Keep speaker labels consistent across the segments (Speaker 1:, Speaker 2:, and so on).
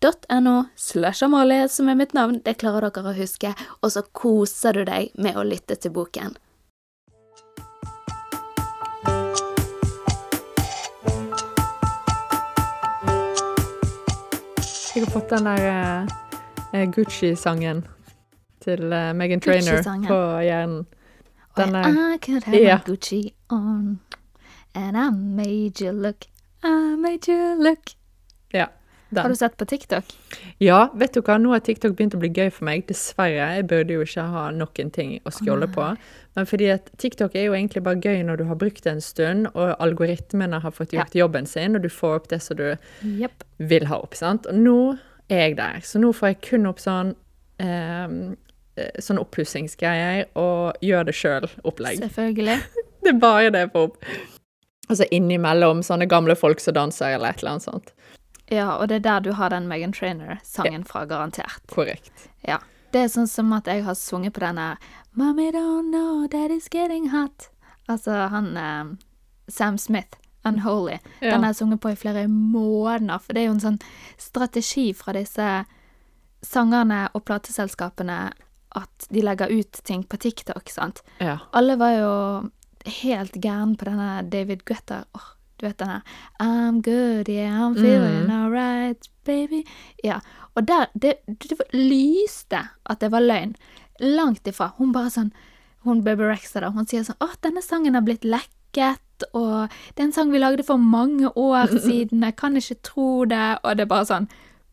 Speaker 1: n-e-x-t-o-r-y.no slash Amalie som er mitt navn. Det klarer dere å huske. Og så koser du deg med å lytte til boken.
Speaker 2: Jeg har fått den der uh, Gucci-sangen til uh, Megan Trainor på hjernen. Den er
Speaker 1: I could have yeah. Gucci on, and I made you look, I made you look.
Speaker 2: Ja.
Speaker 1: Har du sett på TikTok?
Speaker 2: Ja, vet du hva, nå har TikTok begynt å bli gøy for meg. Dessverre. Jeg burde jo ikke ha noen ting å skjåle på. Men fordi at TikTok er jo egentlig bare gøy når du har brukt det en stund, og algoritmene har fått gjort jobben sin, og du får opp det som du
Speaker 1: yep.
Speaker 2: vil ha opp. sant? Og nå er jeg der. Så nå får jeg kun opp sånn eh, Sånn oppussingsgreier og gjør det sjøl-opplegg.
Speaker 1: Selvfølgelig.
Speaker 2: Det er bare det jeg får opp. Og så innimellom sånne gamle folk som danser, eller et eller annet sånt.
Speaker 1: Ja, og det er der du har den Megan Trainer-sangen fra, garantert.
Speaker 2: Korrekt.
Speaker 1: Ja. Det er sånn som at jeg har sunget på denne Mommy don't know that it's getting hot. Altså han eh, Sam Smith, Unholy.
Speaker 2: Ja.
Speaker 1: Den har jeg sunget på i flere måneder, for det er jo en sånn strategi fra disse sangerne og plateselskapene at de legger ut ting på TikTok, sant.
Speaker 2: Ja.
Speaker 1: Alle var jo helt gæren på denne David Guetta. Åh, du vet denne I'm good, yeah, I'm feeling alright, baby. Ja, og der, det, det var- lyste at det var løgn. Langt ifra. Hun bare sånn, hun Baby Rexa da, hun sier sånn, åh, denne sangen har blitt lekket, og det er en sang vi lagde for mange år siden, jeg kan ikke tro det, og det er bare sånn,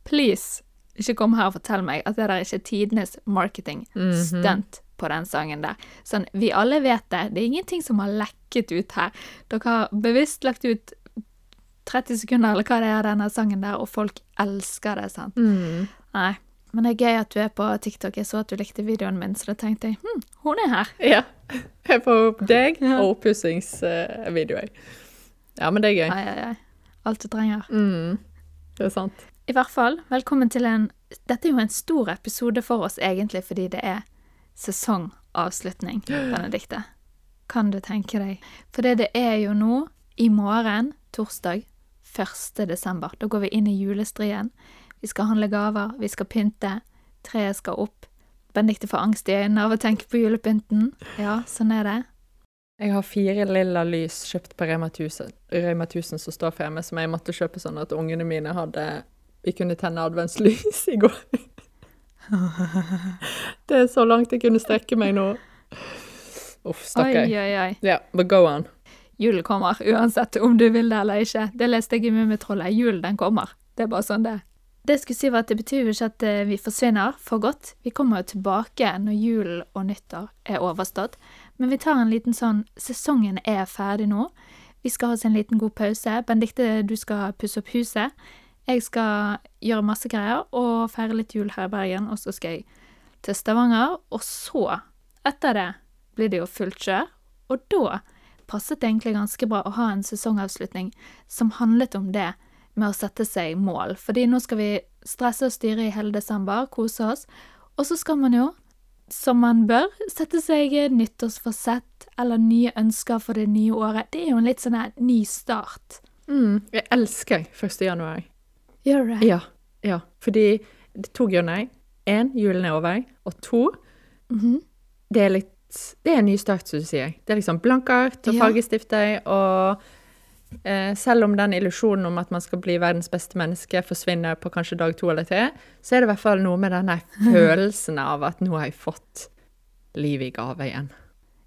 Speaker 1: please, ikke kom her og fortell meg at det der ikke er tidenes marketing stunt på den sangen der. Sånn, vi alle vet det. Det er ingenting som har lekket ut her. Dere har bevisst lagt ut 30 sekunder, eller hva det er, av denne sangen der, og folk elsker det, sant?
Speaker 2: Mm.
Speaker 1: Nei. Men det er gøy at du er på TikTok. Jeg så at du likte videoen min, så da tenkte jeg hm, hun er her.
Speaker 2: Ja. Jeg får opp deg og oppussingsvideoer. Ja, men det er gøy.
Speaker 1: Ai, ai, ai. Alt du trenger.
Speaker 2: Mm. Det er sant.
Speaker 1: I hvert fall, velkommen til en Dette er jo en stor episode for oss, egentlig, fordi det er sesongavslutning, Benedikte. Kan du tenke deg? For det det er jo nå, i morgen, torsdag 1. desember. Da går vi inn i julestrien. Vi skal handle gaver, vi skal pynte. Treet skal opp. Benedikte får angst i øynene av å tenke på julepynten. Ja, sånn er det.
Speaker 2: Jeg har fire lilla lys kjøpt på Rema 1000, Rema 1000 som står fremme, som jeg måtte kjøpe sånn at ungene mine hadde Vi kunne tenne adventslys i går. Det er så langt jeg kunne strekke meg nå. Uff, stakkar.
Speaker 1: oi, oi.
Speaker 2: Ja, but go on.
Speaker 1: Julen kommer, uansett om du vil det eller ikke. Det leste jeg i Mummitrollet. Julen, den kommer. Det er bare sånn det. Det jeg skulle si var at det betyr jo ikke at eh, vi forsvinner for godt. Vi kommer jo tilbake når julen og nyttår er overstått. Men vi tar en liten sånn Sesongen er ferdig nå. Vi skal ha oss en liten god pause. Bendikte, du skal pusse opp huset. Jeg skal gjøre masse greier og feire litt jul her i Bergen. Og så skal jeg til Stavanger. Og så, etter det, blir det jo fullt kjør. Og da passet det egentlig ganske bra å ha en sesongavslutning som handlet om det med å sette seg mål. Fordi nå skal vi stresse og styre i hele desember, kose oss. Og så skal man jo, som man bør, sette seg nyttårsforsett eller nye ønsker for det nye året. Det er jo en litt sånn her ny start.
Speaker 2: Mm, jeg elsker 1. januar.
Speaker 1: Gjør det?
Speaker 2: Ja. ja. Fordi det er to grunner. Én, julen er over. Og to,
Speaker 1: Mhm.
Speaker 2: det er litt Det er en ny start, som du sier. Det er liksom blanke ark og
Speaker 1: Ja.
Speaker 2: fargestifter, og eh, selv om den illusjonen om at man skal bli verdens beste menneske forsvinner på kanskje dag to eller tre, så er det i hvert fall noe med denne følelsen av at nå har jeg fått livet i gave igjen.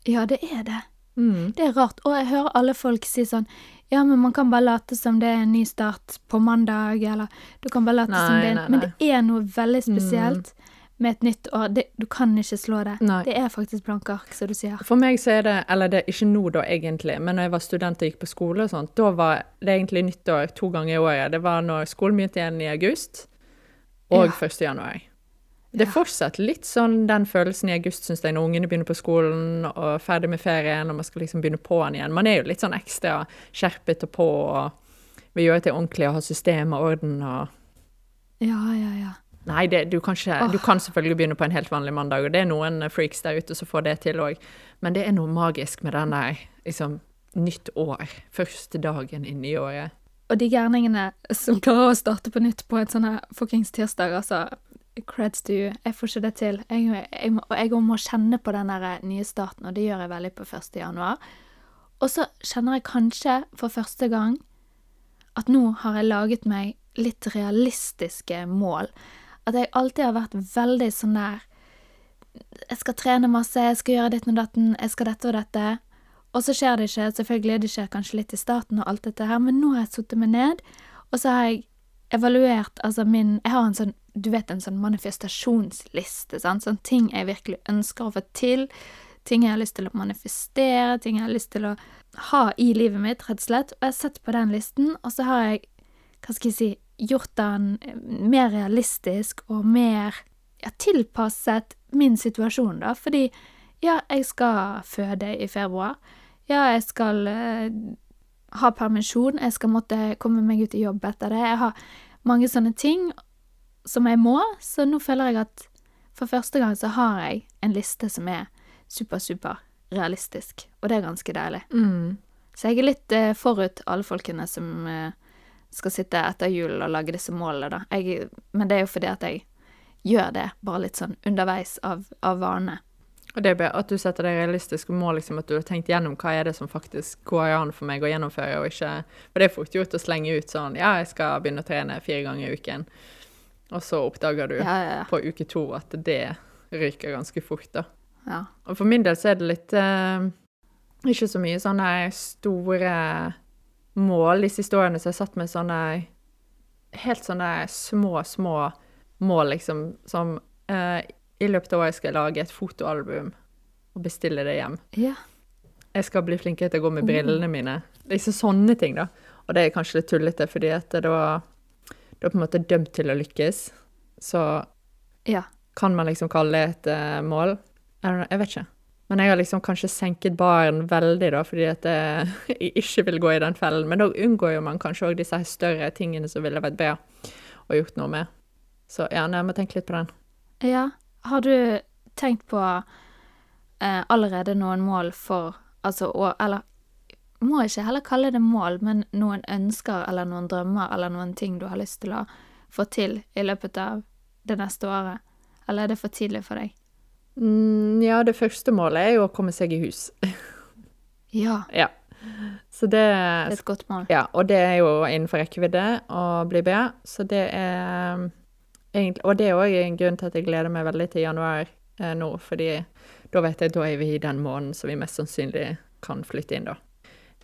Speaker 1: Ja, det er det.
Speaker 2: Mm.
Speaker 1: Det er rart. Og jeg hører alle folk si sånn Ja, men man kan bare late som det er en ny start på mandag, eller du kan bare late som det er
Speaker 2: nei,
Speaker 1: en Men det er noe veldig spesielt med et nytt år. Det, du kan ikke slå det.
Speaker 2: Nei.
Speaker 1: Det er faktisk blanke ark, som du sier.
Speaker 2: For meg så er det, eller det er ikke nå da egentlig, men når jeg var student og gikk på skole og sånt, da var det egentlig nyttår to ganger i året. Det var når skolen begynte igjen i august, og
Speaker 1: Ja.
Speaker 2: 1. januar. Det er fortsatt litt sånn den følelsen i august, synes jeg, når ungene begynner på skolen og ferdig med ferien, og man skal liksom begynne på'n igjen. Man er jo litt sånn ekstra skjerpet og på, og vil gjøre ting ordentlig og ha system og orden og
Speaker 1: Ja, ja, ja.
Speaker 2: Nei, det, du, kan ikke, du kan selvfølgelig begynne på en helt vanlig mandag, og det er noen freaks der ute som får det til òg. Men det er noe magisk med den der liksom nytt år. Første dagen i nyåret.
Speaker 1: Og de gærningene som klarer å starte på nytt på et sånn her fuckings tirsdag, altså Creds to you. Jeg får ikke det til. Jeg, jeg, og jeg må kjenne på den der nye starten, og det gjør jeg veldig på 1. januar. Og så kjenner jeg kanskje for første gang at nå har jeg laget meg litt realistiske mål. At jeg alltid har vært veldig sånn der Jeg skal trene masse, jeg skal gjøre ditt og datten, jeg skal dette og dette. Og så skjer det ikke. Selvfølgelig, det skjer kanskje litt i starten og alt dette her, men nå har jeg satt meg ned, og så har jeg evaluert altså min Jeg har en sånn, du vet, en sånn manifestasjonsliste, sant, sånn ting jeg virkelig ønsker å få til. Ting jeg har lyst til å manifestere, ting jeg har lyst til å ha i livet mitt, rett og slett. Og jeg har sett på den listen, og så har jeg, hva skal jeg si, gjort den mer realistisk og mer ja, tilpasset min situasjon, da. Fordi ja, jeg skal føde i februar. Ja, jeg skal eh, ha permisjon. Jeg skal måtte komme meg ut i jobb etter det. Jeg har mange sånne ting som jeg må, så nå føler jeg at for første gang så har jeg en liste som er super, super realistisk, og det er ganske deilig. Så jeg er litt eh, forut alle folkene som eh, skal sitte etter jul og lage disse målene, da. Jeg, men det er jo fordi at jeg gjør det bare litt sånn underveis av, av vane.
Speaker 2: Og det er at du setter deg realistiske mål, liksom, at du har tenkt gjennom hva er det som faktisk går an for meg å gjennomføre, og ikke For det er fort gjort å slenge ut sånn Ja, jeg skal begynne å trene fire ganger i uken. Og så oppdager du
Speaker 1: Ja, ja,
Speaker 2: på uke to at det ryker ganske fort, da.
Speaker 1: ja.
Speaker 2: Og for min del så er det litt eh, Ikke så mye sånne store mål de siste årene, så jeg satt meg sånne Helt sånne små, små mål, liksom, som eh, I løpet av året skal jeg lage et fotoalbum og bestille det hjem.
Speaker 1: ja.
Speaker 2: Jeg skal bli flinkere til å gå med brillene mine. Liksom sånne ting, da. Og det er kanskje litt tullete, fordi at det da Du er på en måte dømt til å lykkes. Så
Speaker 1: Ja.
Speaker 2: kan man liksom kalle det et uh, mål? Jeg vet ikke. Men jeg har liksom kanskje senket baren veldig, da, fordi at jeg, jeg ikke vil gå i den fellen. Men da unngår jo man kanskje òg disse større tingene som ville vært bedre og gjort noe med. Så ja, nei, jeg må tenke litt på den.
Speaker 1: Ja. Har du tenkt på eh, allerede noen mål for Altså, å, eller må ikke heller kalle det mål, men noen ønsker eller noen drømmer eller noen ting du har lyst til å få til i løpet av det neste året? Eller er det for tidlig for deg?
Speaker 2: Mm, ja, det første målet er jo å komme seg i hus.
Speaker 1: Ja,
Speaker 2: ja. Så det
Speaker 1: det er et godt mål.
Speaker 2: Ja, og det er jo innenfor rekkevidde å bli bedre, så det er egentlig Og det er òg en grunn til at jeg gleder meg veldig til januar eh, nå, fordi da vet jeg da er vi i den måneden som vi mest sannsynlig kan flytte inn, da.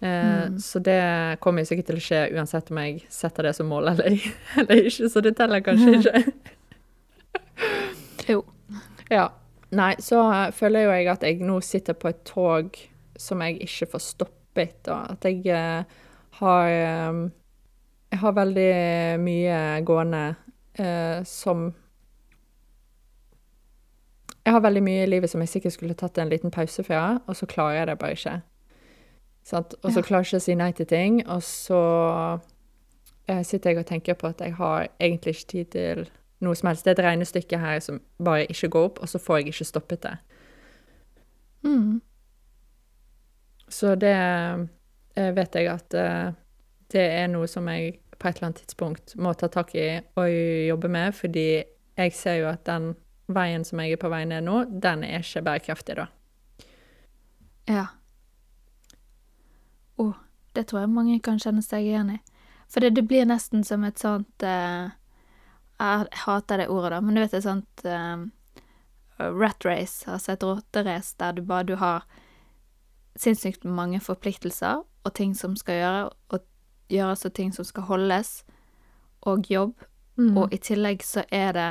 Speaker 2: Eh,
Speaker 1: Mm.
Speaker 2: Så det kommer jo sikkert til å skje uansett om jeg setter det som mål eller, eller ikke, så det teller kanskje ikke.
Speaker 1: Jo.
Speaker 2: Ja. Nei, så eh, føler jo jeg at jeg nå sitter på et tog som jeg ikke får stoppet, og At jeg eh, har Jeg har veldig mye gående eh, som Jeg har veldig mye i livet som jeg sikkert skulle tatt en liten pause fra, og så klarer jeg det bare ikke. Sant? Og så
Speaker 1: Ja.
Speaker 2: klarer jeg ikke å si nei til ting, og så eh, sitter jeg og tenker på at jeg har egentlig ikke tid til noe som helst. Det er et regnestykke her som bare ikke går opp, og så får jeg ikke stoppet det.
Speaker 1: Mm.
Speaker 2: Så det eh, vet jeg at eh, det er noe som jeg på et eller annet tidspunkt må ta tak i og jobbe med, fordi jeg ser jo at den veien som jeg er på vei ned nå, den er ikke bærekraftig, da.
Speaker 1: Ja. Å, det tror jeg mange kan kjenne seg igjen i. For det, det blir nesten som et sånt eh, Jeg hater det ordet, da, men du vet et sånt eh, rat race, altså et rotterace, der du bare du har sinnssykt mange forpliktelser og ting som skal gjøre, og gjøres og ting som skal holdes, og jobb.
Speaker 2: Mm.
Speaker 1: Og i tillegg så er det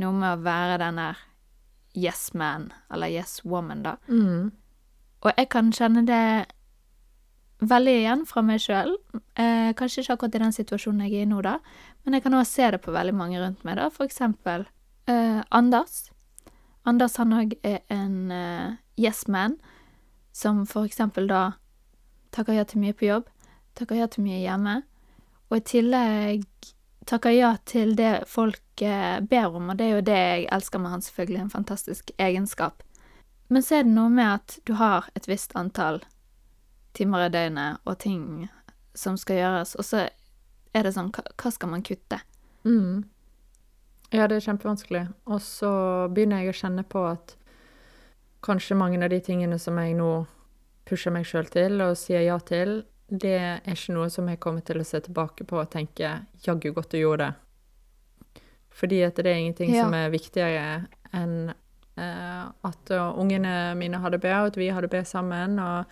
Speaker 1: noe med å være den der yes man, eller yes woman, da.
Speaker 2: Mm.
Speaker 1: Og jeg kan kjenne det veldig igjen fra meg sjøl. Eh, kanskje ikke akkurat i den situasjonen jeg er i nå, da, men jeg kan òg se det på veldig mange rundt meg, da. For eksempel eh, Anders. Anders han òg er en eh, yes man, som for eksempel da takker ja til mye på jobb, takker ja til mye hjemme, og i tillegg takker ja til det folk eh, ber om, og det er jo det jeg elsker med han, selvfølgelig, en fantastisk egenskap. Men så er det noe med at du har et visst antall timer i døgnet og ting som skal gjøres, og så er det sånn, hva, skal man kutte?
Speaker 2: Mm. Ja, det er kjempevanskelig. Og så begynner jeg å kjenne på at kanskje mange av de tingene som jeg nå pusher meg sjøl til og sier ja til, det er ikke noe som jeg kommer til å se tilbake på og tenke 'jaggu godt du gjorde det'. Fordi at det er ingenting
Speaker 1: Ja.
Speaker 2: som er viktigere enn eh, at uh, ungene mine har det bra, og at vi har det bra sammen, og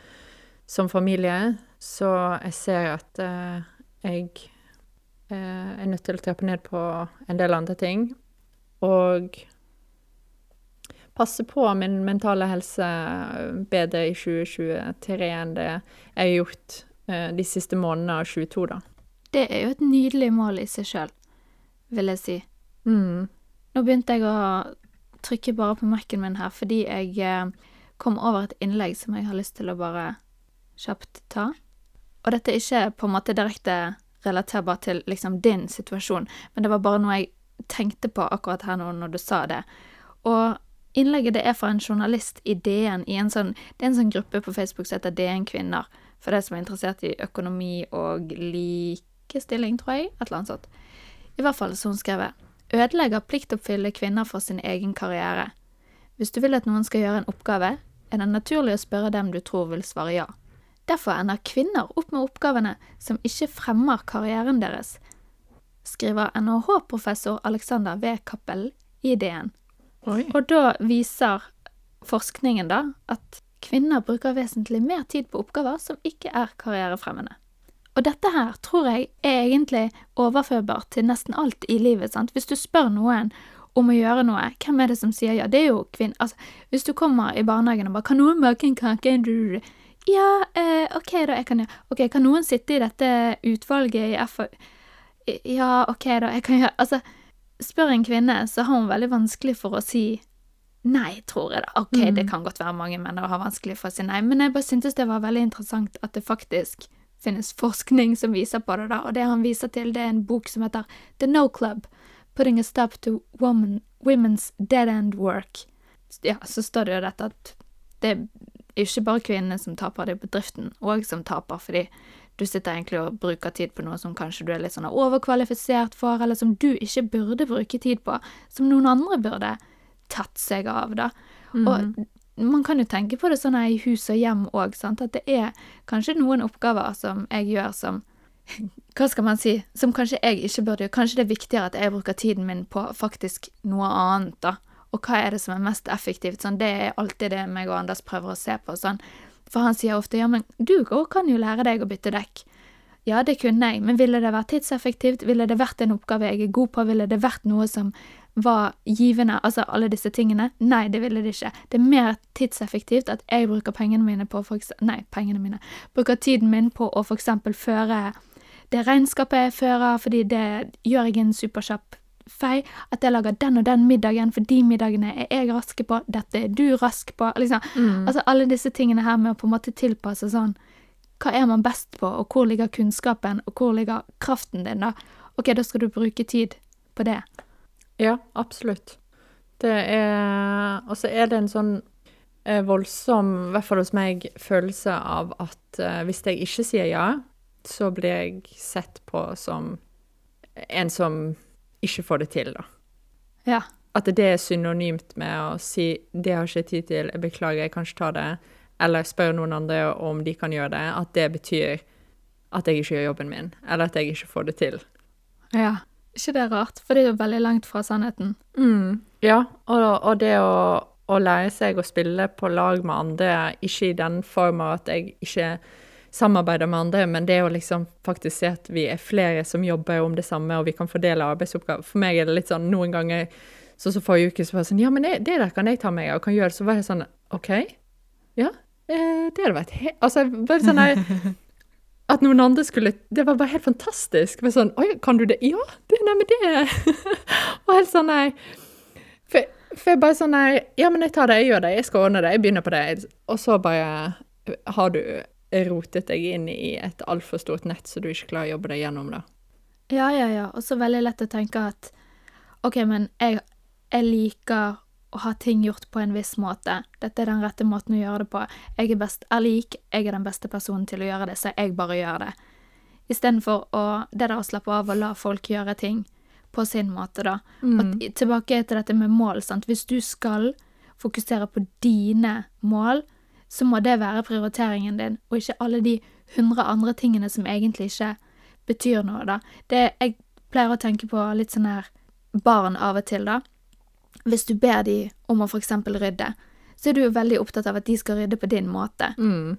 Speaker 2: som familie. Så jeg ser at eh, jeg eh, er nødt til å trappe ned på en del andre ting. Og passe på min mentale helse bedre i 2023 enn det jeg har gjort eh, de siste månedene av 22, da.
Speaker 1: Det er jo et nydelig mål i seg sjøl, vil jeg si.
Speaker 2: Mm.
Speaker 1: Nå begynte jeg å trykke bare på Mac-en min her fordi jeg eh, kom over et innlegg som jeg har lyst til å bare kjapt ta. Og dette er ikke på en måte direkte relaterbart til liksom din situasjon, men det var bare noe jeg tenkte på akkurat her nå når du sa det. Og innlegget det er fra en journalist i DN i en sånn Det er en sånn gruppe på Facebook som heter DN Kvinner, for de som er interessert i økonomi og likestilling, tror jeg. Et eller annet sånt. I hvert fall så hun skrevet Ødelegger pliktoppfyllende kvinner for sin egen karriere. Hvis du vil at noen skal gjøre en oppgave, er det naturlig å spørre dem du tror vil svare ja. Derfor ender kvinner opp med oppgavene som ikke fremmer karrieren deres, skriver NHH-professor Alexander V. Cappell i DN.
Speaker 2: Oi.
Speaker 1: Og da viser forskningen da at kvinner bruker vesentlig mer tid på oppgaver som ikke er karrierefremmende. Og dette her tror jeg er egentlig overførbart til nesten alt i livet. sant? Hvis du spør noen om å gjøre noe, hvem er det som sier ja? Det er jo kvinner. Altså, hvis du kommer i barnehagen og bare 'Kan noen bake en kake?' Ja, eh, OK, da. Jeg kan Ok, kan noen sitte i dette utvalget i FAU? Ja, OK, da. Jeg kan gjøre Altså, spør en kvinne, så har hun veldig vanskelig for å si nei, tror jeg da. Ok,
Speaker 2: Mm.
Speaker 1: det kan godt være mange menn har vanskelig for å si nei, men jeg bare syntes det var veldig interessant at det faktisk finnes forskning som viser på det, da. Og det han viser til, det er en bok som heter The No Club. Putting a stop to woman, women's dead end work. Ja, så står det jo dette at det er jo ikke bare kvinnene som taper, det er bedriften òg som taper, fordi du sitter egentlig og bruker tid på noe som kanskje du er litt sånn overkvalifisert for, eller som du ikke burde bruke tid på, som noen andre burde tatt seg av, da. Og man kan jo tenke på det sånn i hus og hjem òg, at det er kanskje noen oppgaver som jeg gjør som hva skal man si, som kanskje jeg ikke burde gjøre. Kanskje det er viktigere at jeg bruker tiden min på faktisk noe annet, da. Og hva er det som er mest effektivt? Sånn, det er alltid det meg og Anders prøver å se på. Sånn. For han sier ofte ja, men du òg kan jo lære deg å bytte dekk. Ja, det kunne jeg, men ville det vært tidseffektivt? Ville det vært en oppgave jeg er god på? Ville det vært noe som var givende? Altså alle disse tingene? Nei, det ville det ikke. Det er mer tidseffektivt at jeg bruker pengene mine på for eksempel, Nei, pengene mine. Bruker tiden min på å eksempel føre det regnskapet jeg fører, fordi det gjør jeg en superkjapp fei. At jeg lager den og den middagen, for de middagene er jeg raske på, dette er du rask på. Liksom. Altså alle disse tingene her med å på en måte tilpasse sånn Hva er man best på, og hvor ligger kunnskapen, og hvor ligger kraften din, da? Ok, da skal du bruke tid på det.
Speaker 2: Ja, absolutt. Det er Og så er det en sånn eh, voldsom, i hvert fall hos meg, følelse av at eh, hvis jeg ikke sier ja, så blir jeg sett på som en som ikke får det til, da.
Speaker 1: Ja.
Speaker 2: At det er synonymt med å si 'det har ikke tid til, jeg beklager, jeg kan ikke ta det', eller spør noen andre om de kan gjøre det, at det betyr at jeg ikke gjør jobben min, eller at jeg ikke får det til.
Speaker 1: Ja. ikke det er rart? For det er jo veldig langt fra sannheten.
Speaker 2: Mm. Ja, og, og det å, å lære seg å spille på lag med andre, ikke i den form at jeg ikke samarbeider med andre, men det å liksom faktisk se at vi er flere som jobber om det samme, og vi kan fordele arbeidsoppgaver. For meg er det litt sånn noen ganger så så forrige uke, så var det sånn Ja, men det, det der kan jeg ta meg av, kan gjøre det. Så var det sånn OK. Ja, eh, det hadde vært helt Altså, bare sånn der At noen andre skulle Det var bare helt fantastisk. Bare sånn Oi, kan du det? Ja, det, nei, men det Og helt sånn nei for, for jeg bare sånn nei Ja, men jeg tar det, jeg gjør det, jeg skal ordne det, jeg begynner på det. Og så bare har du rotet deg inn i et altfor stort nett så du ikke klarer å jobbe deg gjennom det.
Speaker 1: Ja, ja, ja. Og så veldig lett å tenke at OK, men jeg, jeg liker å ha ting gjort på en viss måte. Dette er den rette måten å gjøre det på. Jeg er best er lik, jeg er den beste personen til å gjøre det, så jeg bare gjør det. Istedenfor å det der å slappe av og la folk gjøre ting på sin måte, da.
Speaker 2: Mm.
Speaker 1: At, tilbake til dette med mål, sant. Hvis du skal fokusere på dine mål, så må det være prioriteringen din, og ikke alle de hundre andre tingene som egentlig ikke betyr noe, da. Det jeg pleier å tenke på litt sånn her barn av og til, da. Hvis du ber de om å eksempel rydde, så er du jo veldig opptatt av at de skal rydde på din måte.
Speaker 2: Mm.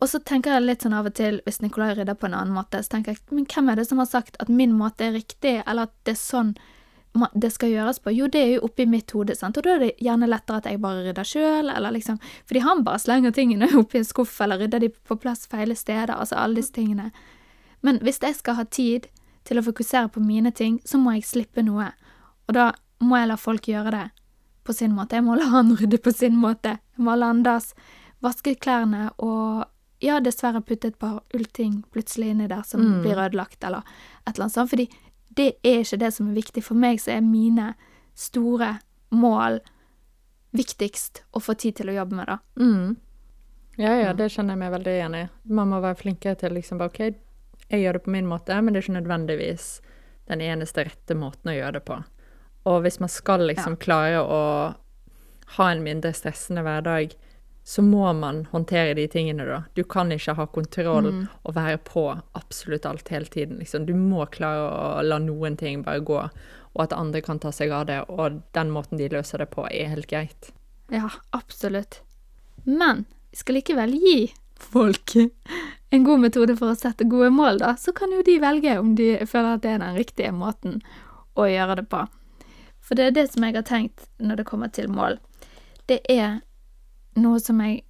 Speaker 1: Og så tenker jeg litt sånn av og til, hvis Nikolai rydder på en annen måte, så tenker jeg, men hvem er det som har sagt at min måte er riktig, eller at det er sånn det skal gjøres på? Jo, det er jo oppi mitt hode, sant, og da er det gjerne lettere at jeg bare rydder sjøl, eller liksom Fordi han bare slenger tingene oppi en skuff, eller rydder de på plass feile steder, altså alle disse tingene. Men hvis jeg skal ha tid til å fokusere på mine ting, så må jeg slippe noe. Og da må jeg la folk gjøre det på sin måte. Jeg må la han rydde på sin måte. Jeg må la Anders vaske klærne og ja, dessverre putte et par ullting plutselig inni der som
Speaker 2: Mm.
Speaker 1: blir ødelagt, eller et eller annet sånt. Fordi det er ikke det som er viktig. For meg så er mine store mål viktigst å få tid til å jobbe med, da.
Speaker 2: Mm. Ja, ja, det kjenner jeg meg veldig igjen i. Man må være flinkere til liksom OK, jeg gjør det på min måte, men det er ikke nødvendigvis den eneste rette måten å gjøre det på. Og hvis man skal liksom klare å ha en mindre stressende hverdag, så må man håndtere de tingene, da. Du kan ikke ha kontroll
Speaker 1: Mm.
Speaker 2: og være på absolutt alt hele tiden. Liksom. Du må klare å la noen ting bare gå, og at andre kan ta seg av det, og den måten de løser det på, er helt greit.
Speaker 1: Ja, absolutt. Men vi skal likevel gi folk en god metode for å sette gode mål, da. Så kan jo de velge om de føler at det er den riktige måten å gjøre det på. For det er det som jeg har tenkt når det kommer til mål. Det er noe som jeg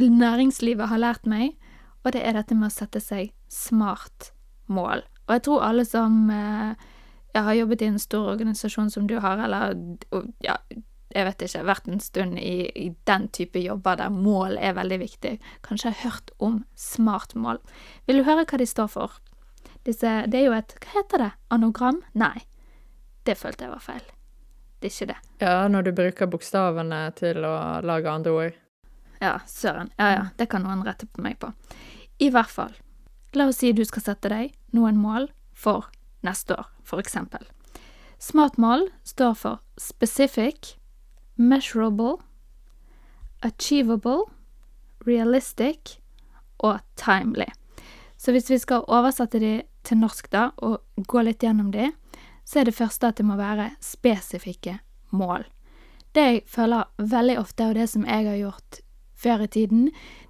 Speaker 1: næringslivet har lært meg, og det er dette med å sette seg smart mål. Og jeg tror alle som eh, ja, har jobbet i en stor organisasjon som du har, eller ja, jeg vet ikke, vært en stund i, i den type jobber der mål er veldig viktig, kanskje har hørt om smart mål. Vil du høre hva de står for? Disse, det er jo et Hva heter det? Anogram? Nei. Det følte jeg var feil. Det er ikke det.
Speaker 2: Ja, når du bruker bokstavene til å lage andre ord.
Speaker 1: Ja, søren. Ja, ja, det kan noen rette på meg på. I hvert fall. La oss si du skal sette deg noen mål for neste år, for eksempel. Smart mål står for specific, measurable, achievable, realistic og timely. Så hvis vi skal oversette de til norsk da, og gå litt gjennom de, så er det første at det må være spesifikke mål. Det jeg føler veldig ofte, og det som jeg har gjort før i tiden,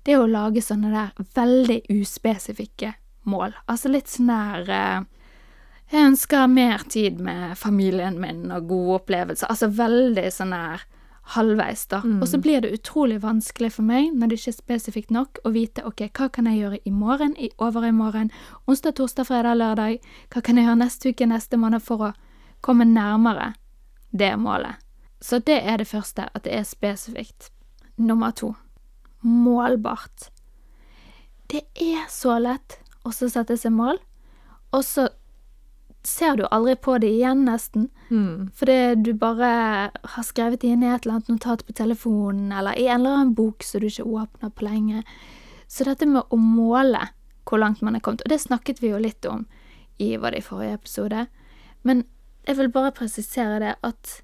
Speaker 1: det er å lage sånne der veldig uspesifikke mål. Altså litt sånn der eh, Jeg ønsker mer tid med familien min og gode opplevelser. Altså veldig sånn der halvveis, da. Og så blir det utrolig vanskelig for meg, når det ikke er spesifikt nok, å vite ok, hva kan jeg gjøre i morgen, i overmorgen, onsdag, torsdag, fredag, lørdag, hva kan jeg gjøre neste uke, neste måned, for å komme nærmere det målet. Så det er det første, at det er spesifikt. Nummer to målbart. Det er så lett å så sette seg mål, og så ser du aldri på det igjen, nesten.
Speaker 2: Mm.
Speaker 1: Fordi du bare har skrevet det inn i et eller annet notat på telefonen, eller i en eller annen bok som du ikke åpner på lenge. Så dette med å måle hvor langt man er kommet, og det snakket vi jo litt om i, var det i forrige episode, men jeg vil bare presisere det at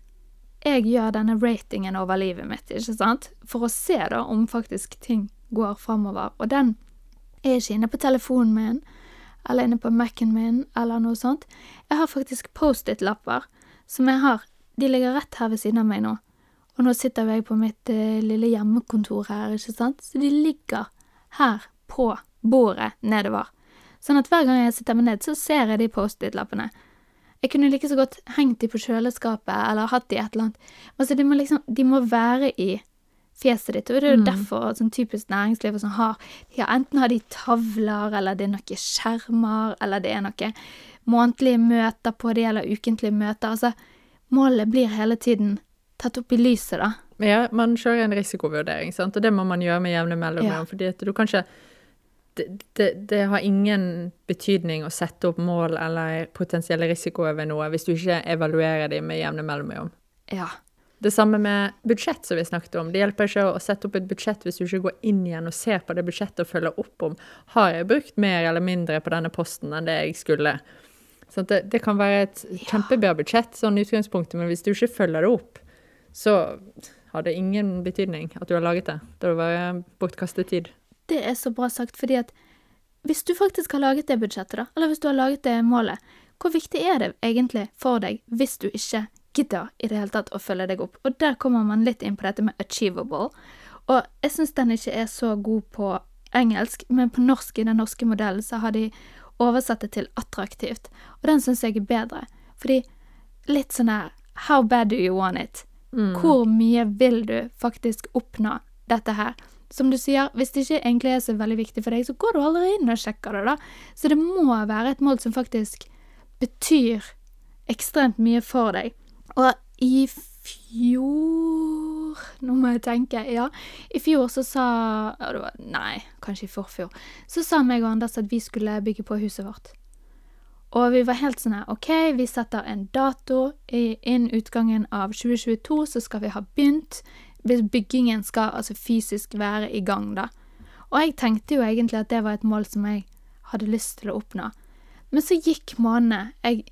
Speaker 1: jeg gjør denne ratingen over livet mitt, ikke sant? For å se da om faktisk ting går framover. Og den er ikke inne på telefonen min, eller inne på Mac-en min, eller noe sånt. Jeg har faktisk Post-It-lapper som jeg har de ligger rett her ved siden av meg nå. Og nå sitter jeg på mitt uh, lille hjemmekontor her, ikke sant, så de ligger her på bordet nedover. Sånn at hver gang jeg sitter meg ned, så ser jeg de Post-It-lappene. Jeg kunne like så godt hengt de på kjøleskapet eller hatt de et eller annet. Altså, de må liksom De må være i fjeset ditt, og det er jo
Speaker 2: Mm.
Speaker 1: derfor sånn typisk næringsliv sånn har ja, Enten har de tavler, eller det er noen skjermer, eller det er noen månedlige møter på de, eller ukentlige møter. Altså, målet blir hele tiden tatt opp i lyset, da.
Speaker 2: Ja, man kjører en risikovurdering, sant? og det må man gjøre med jevne mellomrom.
Speaker 1: Ja.
Speaker 2: fordi at du kan ikke det, det, det har ingen betydning å sette opp mål eller potensielle risikoer ved noe hvis du ikke evaluerer dem med jevne mellomrom.
Speaker 1: Ja.
Speaker 2: Det samme med budsjett, som vi snakket om. Det hjelper ikke å sette opp et budsjett hvis du ikke går inn igjen og ser på det budsjettet og følger opp om har jeg brukt mer eller mindre på denne posten enn det jeg skulle. Så det, det kan være et kjempebra budsjett, sånn utgangspunktet, men hvis du ikke følger det opp, så har det ingen betydning at du har laget det. Da vil det være bortkastet tid.
Speaker 1: Det er så bra sagt, fordi at hvis du faktisk har laget det budsjettet, da, eller hvis du har laget det målet, hvor viktig er det egentlig for deg hvis du ikke gidder i det hele tatt å følge deg opp? Og der kommer man litt inn på dette med achievable. Og jeg syns den ikke er så god på engelsk, men på norsk, i den norske modellen, så har de oversatt det til attraktivt. Og den syns jeg er bedre. Fordi litt sånn her How bad do you want it? Hvor mye vil du faktisk oppnå dette her? Som du sier, hvis det ikke egentlig er så veldig viktig for deg, så går du aldri inn og sjekker det, da. Så det må være et mål som faktisk betyr ekstremt mye for deg. Og i fjor Nå må jeg tenke. Ja, i fjor så sa ja, det var, Nei, kanskje i forfjor. Så sa meg og Anders at vi skulle bygge på huset vårt. Og vi var helt sånn her OK, vi setter en dato. Innen utgangen av 2022 så skal vi ha begynt. Byggingen skal altså fysisk være i gang, da. Og jeg tenkte jo egentlig at det var et mål som jeg hadde lyst til å oppnå. Men så gikk månedene. Jeg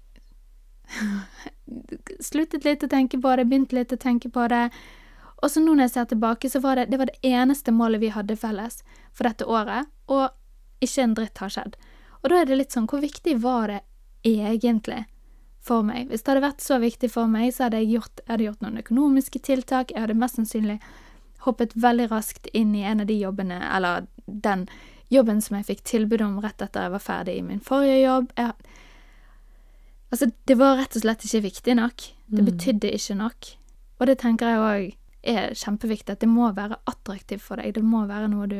Speaker 1: sluttet litt å tenke på det, begynte litt å tenke på det. Og så nå når jeg ser tilbake, så var det det, var det eneste målet vi hadde felles for dette året, og ikke en dritt har skjedd. Og da er det litt sånn, hvor viktig var det egentlig for meg? Hvis det hadde vært så viktig for meg, så hadde jeg gjort, jeg hadde gjort noen økonomiske tiltak, jeg hadde mest sannsynlig hoppet veldig raskt inn i en av de jobbene, eller den jobben som jeg fikk tilbud om rett etter jeg var ferdig i min forrige jobb. Jeg, altså, det var rett og slett ikke viktig nok. Det betydde ikke nok. Og det tenker jeg òg er kjempeviktig, at det må være attraktivt for deg. Det må være noe du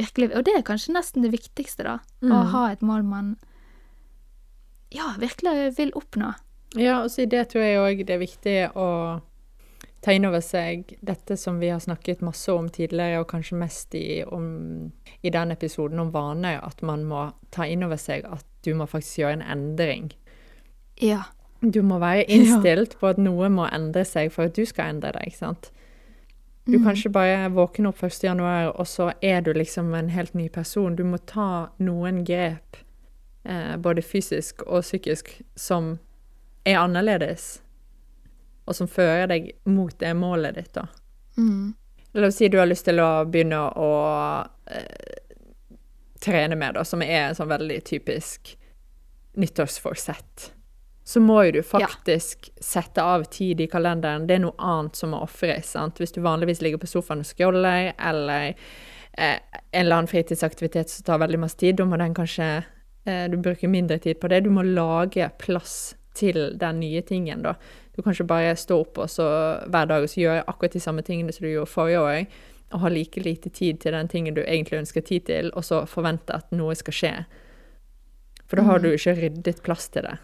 Speaker 1: virkelig Og det er kanskje nesten det viktigste, da. Å
Speaker 2: Mm.
Speaker 1: ha et mål man ja, virkelig vil oppnå.
Speaker 2: Ja, og så i det tror jeg òg det er viktig å ta inn over seg dette som vi har snakket masse om tidligere, og kanskje mest i, om, i den episoden om vaner, at man må ta inn over seg at du må faktisk gjøre en endring.
Speaker 1: Ja.
Speaker 2: Du må være innstilt på at noe må endre seg for at du skal endre deg, ikke sant? Du kan ikke bare våkne opp 1. januar, og så er du liksom en helt ny person. Du må ta noen grep, eh, både fysisk og psykisk, som er annerledes, og som fører deg mot det målet ditt, da.
Speaker 1: Mm.
Speaker 2: La oss si du har lyst til å begynne å eh, trene mer, da, som er en sånn veldig typisk nyttårsforsett. Så må jo du faktisk sette av tid i kalenderen. Det er noe annet som må ofres. Hvis du vanligvis ligger på sofaen og scroller, eller eh, en eller annen fritidsaktivitet som tar veldig masse tid, da må den kanskje eh, du bruker mindre tid på det. Du må lage plass til den nye tingen, da. Du kan ikke bare stå opp og så hver dag og så gjøre akkurat de samme tingene som du gjorde forrige år, og ha like lite tid til den tingen du egentlig ønsker tid til, og så forvente at noe skal skje. For da har du ikke ryddet plass til det.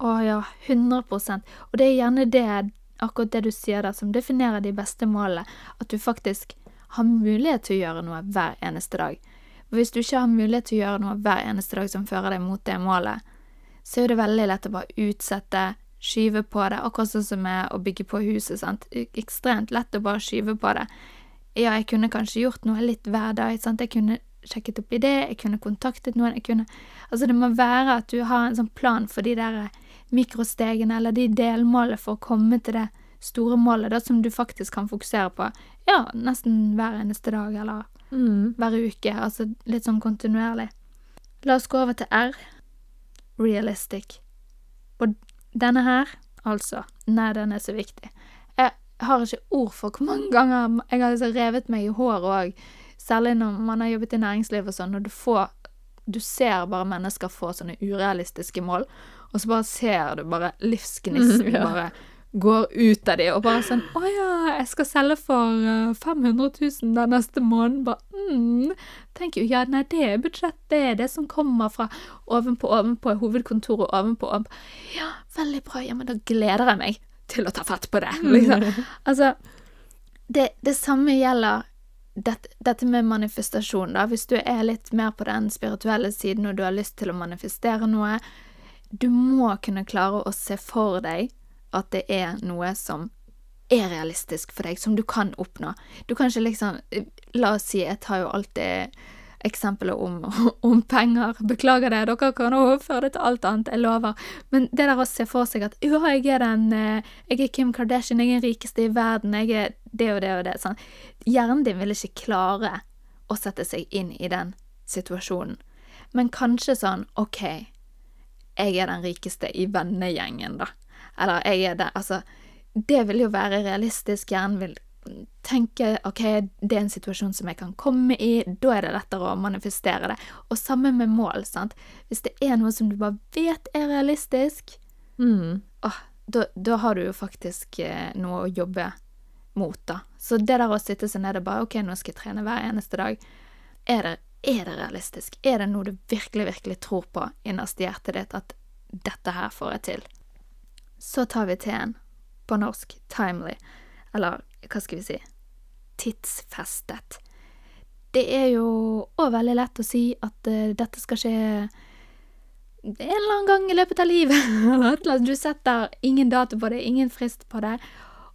Speaker 1: Å ja, 100% Og det er gjerne det, akkurat det du sier der, som definerer de beste målene. At du faktisk har mulighet til å gjøre noe hver eneste dag. For hvis du ikke har mulighet til å gjøre noe hver eneste dag som fører deg mot det målet, så er det veldig lett å bare utsette, skyve på det, akkurat sånn som med å bygge på huset, sant. Ekstremt lett å bare skyve på det. Ja, jeg kunne kanskje gjort noe litt hver dag, sant. Jeg kunne sjekket opp i det, jeg kunne kontaktet noen, jeg kunne Altså, det må være at du har en sånn plan for de der mikrostegene, eller de delmålene for å komme til det store målet, da, som du faktisk kan fokusere på, ja, nesten hver eneste dag, eller hver uke, altså litt sånn kontinuerlig. La oss gå over til R. Realistic. Og denne her Altså, nei, den er så viktig. Jeg har ikke ord for hvor mange ganger jeg har liksom revet meg i håret òg. Særlig når man har jobbet i næringslivet og sånn, når du får Du ser bare mennesker få sånne urealistiske mål, og så bare ser du bare livsgnisten
Speaker 2: Ja.
Speaker 1: bare går ut av de, og bare sånn Å ja, jeg skal selge for eh, 500 000 den neste måneden. Bare mm, tenker jo, ja, nei, det er budsjett, det er det som kommer fra ovenpå, ovenpå, hovedkontoret ovenpå, ovenpå. Ja, veldig bra, ja, men da gleder jeg meg til å ta fatt på det, liksom. Altså, det, det samme gjelder dette, dette med manifestasjon, da. Hvis du er litt mer på den spirituelle siden og du har lyst til å manifestere noe, du må kunne klare å se for deg at det er noe som er realistisk for deg, som du kan oppnå. Du kan ikke liksom La oss si, jeg tar jo alltid eksempler om, om penger. Beklager det, dere kan overføre det til alt annet, jeg lover. Men det der å se for seg at ja, jeg er den eh, Jeg er Kim Kardashian, jeg er den rikeste i verden, jeg er det og det og det. Sånn. Hjernen din vil ikke klare å sette seg inn i den situasjonen. Men kanskje sånn OK, jeg er den rikeste i vennegjengen, da. Eller jeg er det Altså, det vil jo være realistisk. Hjernen vil tenke OK, det er en situasjon som jeg kan komme i. Da er det lettere å manifestere det. Og samme med mål, sant. Hvis det er noe som du bare vet er realistisk,
Speaker 2: Mm.
Speaker 1: åh, da, da har du jo faktisk eh, noe å jobbe mot, da. Så det der å sitte seg ned og bare OK, nå skal jeg trene hver eneste dag. Er det, er det realistisk? Er det noe du virkelig, virkelig tror på innerst i hjertet ditt at dette her får jeg til? Så tar vi T-en. På norsk timely. Eller hva skal vi si? Tidsfestet. Det er jo òg veldig lett å si at uh, dette skal skje en eller annen gang i løpet av livet. eller. Du setter ingen dato på det, ingen frist på det.